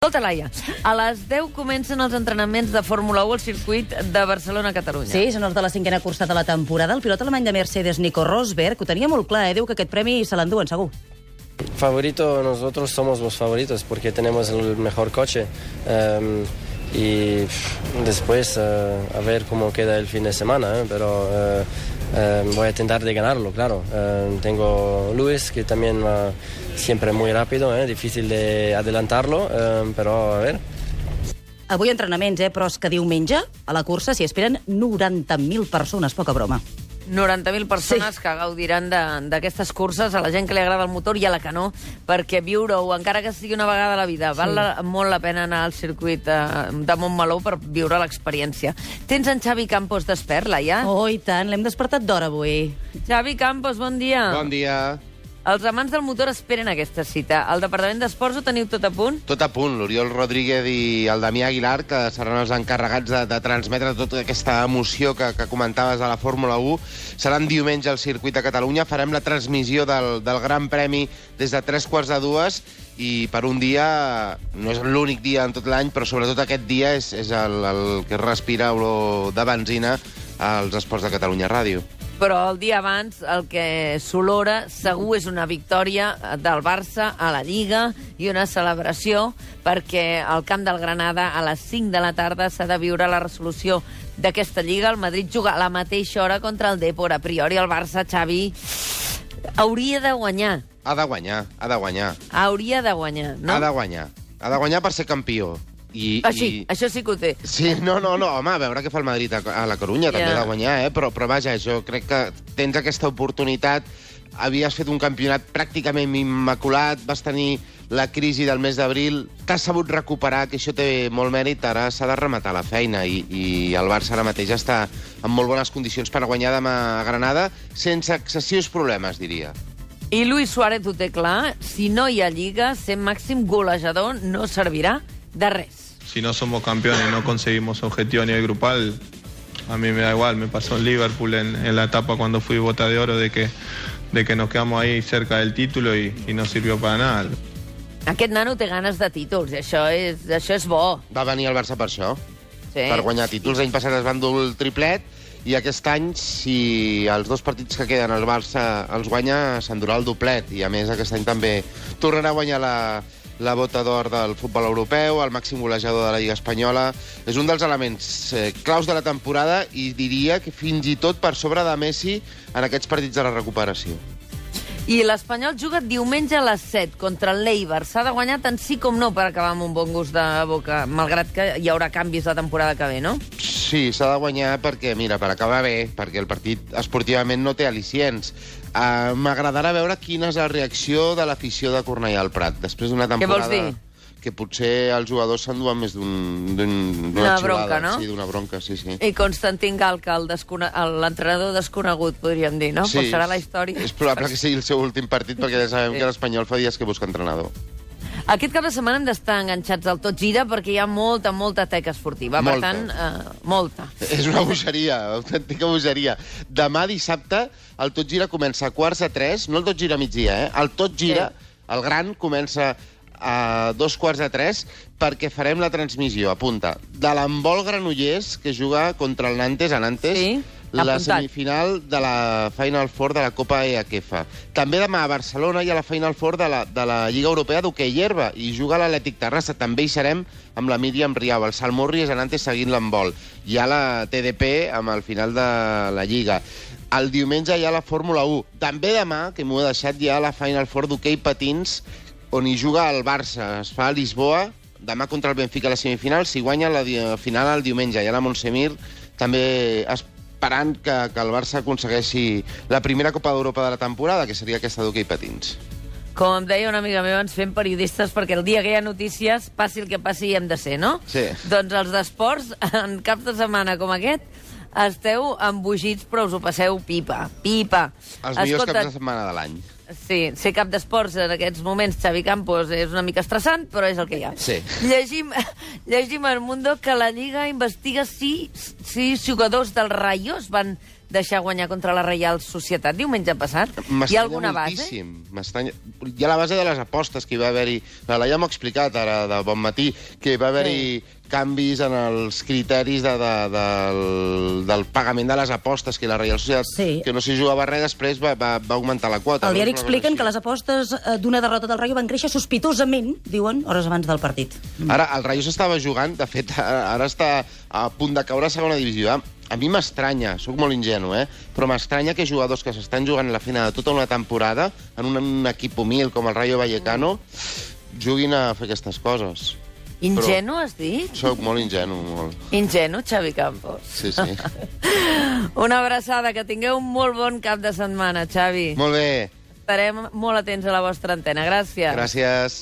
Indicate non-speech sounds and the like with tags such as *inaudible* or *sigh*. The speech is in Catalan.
Escolta, Laia, a les 10 comencen els entrenaments de Fórmula 1 al circuit de Barcelona-Catalunya. Sí, són els de la cinquena cursa de la temporada. El pilot alemany de Mercedes, Nico Rosberg, ho tenia molt clar, eh? Diu que aquest premi se l'enduen, segur. Favorito, nosotros somos los favoritos porque tenemos el mejor coche. Um, y pff, después uh, a ver cómo queda el fin de semana, ¿eh? pero uh, uh, voy a intentar de ganarlo, claro. tengo Luis, que también va siempre muy rápido, ¿eh? difícil de adelantarlo, pero a ver. Avui entrenaments, eh? però és que diumenge a la cursa s'hi esperen 90.000 persones, poca broma. 90.000 persones sí. que gaudiran d'aquestes curses, a la gent que li agrada el motor i a la que no, perquè viure-ho, encara que sigui una vegada a la vida, sí. val la, molt la pena anar al circuit eh, de Montmeló per viure l'experiència. Tens en Xavi Campos despert, Laia? Oh, i tant, l'hem despertat d'hora avui. Xavi Campos, bon dia. Bon dia. Els amants del motor esperen aquesta cita. Al Departament d'Esports ho teniu tot a punt? Tot a punt. L'Oriol Rodríguez i el Damià Aguilar, que seran els encarregats de, de transmetre tota aquesta emoció que, que comentaves a la Fórmula 1, seran diumenge al circuit de Catalunya. Farem la transmissió del, del Gran Premi des de tres quarts de dues i per un dia, no és l'únic dia en tot l'any, però sobretot aquest dia és, és el, el que respira olor de benzina als esports de Catalunya Ràdio però el dia abans el que s'olora segur és una victòria del Barça a la Lliga i una celebració perquè al camp del Granada a les 5 de la tarda s'ha de viure la resolució d'aquesta Lliga. El Madrid juga a la mateixa hora contra el Depor. A priori el Barça, Xavi, hauria de guanyar. Ha de guanyar, ha de guanyar. Hauria de guanyar, no? Ha de guanyar. Ha de guanyar per ser campió. I, ah, sí, i... això sí que ho té. Sí, no, no, no, home, a veure què fa el Madrid a, a la Corunya, yeah. també de guanyar, eh? Però, però vaja, jo crec que tens aquesta oportunitat, havies fet un campionat pràcticament immaculat, vas tenir la crisi del mes d'abril, t'has sabut recuperar, que això té molt mèrit, ara s'ha de rematar la feina i, i el Barça ara mateix està en molt bones condicions per guanyar demà a Granada, sense excessius problemes, diria. I Luis Suárez ho té clar, si no hi ha Lliga, ser màxim golejador no servirà de res si no somos campeones y no conseguimos objetivo a nivel grupal, a mí me da igual. Me pasó en Liverpool en, en la etapa cuando fui bota de oro de que, de que nos quedamos ahí cerca del título y, y no sirvió para nada. Aquest nano té ganes de títols, això és, això és bo. Va venir al Barça per això, sí. per guanyar títols. L'any passat es van dur el triplet i aquest any, si els dos partits que queden el Barça els guanya, s'endurà el doplet. I a més, aquest any també tornarà a guanyar la, la bota d'or del futbol europeu, el màxim golejador de la Lliga Espanyola. És un dels elements eh, claus de la temporada i diria que fins i tot per sobre de Messi en aquests partits de la recuperació. I l'Espanyol juga diumenge a les 7 contra el Leibar. S'ha de guanyar tant sí com no per acabar amb un bon gust de boca, malgrat que hi haurà canvis la temporada que ve, no? Sí, s'ha de guanyar perquè, mira, per acabar bé, perquè el partit esportivament no té al·licients. Uh, M'agradarà veure quina és la reacció de l'afició de Cornellà al Prat, després d'una temporada... Què vols dir? que potser els jugadors s'enduen més d'una un, bronca, no? Sí, d'una bronca, sí, sí. I Constantin Galca, l'entrenador desconegut, podríem dir, no? Sí, pues serà la història. És probable que sigui el seu últim partit, perquè ja sabem sí. que l'Espanyol fa dies que busca entrenador. Aquest cap de setmana hem d'estar enganxats al tot gira perquè hi ha molta, molta teca esportiva. Molta. Per tant, eh, molta. És una bogeria, *laughs* autèntica bogeria. Demà dissabte el tot gira comença a quarts de tres, no el tot gira a migdia, eh? El tot gira, sí. el gran, comença a dos quarts de tres perquè farem la transmissió, apunta, de l'embol Granollers, que juga contra el Nantes a Nantes, sí la semifinal de la Final Four de la Copa EAQF. També demà a Barcelona hi ha la Final Four de la, de la Lliga Europea d'hoquei herba i juga l'Atlètic Terrassa. També hi serem amb la Míriam Riau. El Salmorri és anant seguint l'embol. Hi ha la TDP amb el final de la Lliga. El diumenge hi ha la Fórmula 1. També demà, que m'ho he deixat, hi ha la Final Four d'hoquei patins on hi juga el Barça. Es fa a Lisboa, demà contra el Benfica a la semifinal, si guanya la final el diumenge. Hi ha la Montsemir, també es esperant que, que el Barça aconsegueixi la primera Copa d'Europa de la temporada, que seria aquesta d'hoquei patins. Com em deia una amiga meva, ens fem periodistes perquè el dia que hi ha notícies, passi el que passi, hi hem de ser, no? Sí. Doncs els d'esports, en cap de setmana com aquest, esteu embogits, però us ho passeu pipa, pipa. Els millors Escolta, caps de setmana de l'any. Sí, ser cap d'esports en aquests moments, Xavi Campos, és una mica estressant, però és el que hi ha. Sí. Llegim, *laughs* llegim al Mundo que la Lliga investiga si, si jugadors del Rayos van deixar guanyar contra la Reial Societat diumenge passat? Hi ha alguna base? moltíssim. M'estranya... Hi ha la base de les apostes que hi va haver-hi... La Laia m'ha explicat ara de bon matí que hi va haver-hi canvis en els criteris de, de, del, del pagament de les apostes, que la Reial Societat, Sí. que no s'hi jugava res, després va, va, va augmentar la quota. Al diari no? Expliquen que les apostes eh, d'una derrota del Rayo van créixer sospitosament, diuen, hores abans del partit. Ara, el Rayo s'estava jugant, de fet, ara *laughs* ara està a punt de caure a segona divisió. A mi m'estranya, sóc molt ingenu, eh? però m'estranya que jugadors que s'estan jugant la final de tota una temporada en un, un equip humil com el Rayo Vallecano juguin a fer aquestes coses. Ingenu, has dit? Soc molt ingenu, molt. Ingenu, Xavi Campos. Sí, sí. *laughs* Una abraçada, que tingueu un molt bon cap de setmana, Xavi. molt bé. Estarem molt atents a la vostra antena. Gràcies. Gràcies.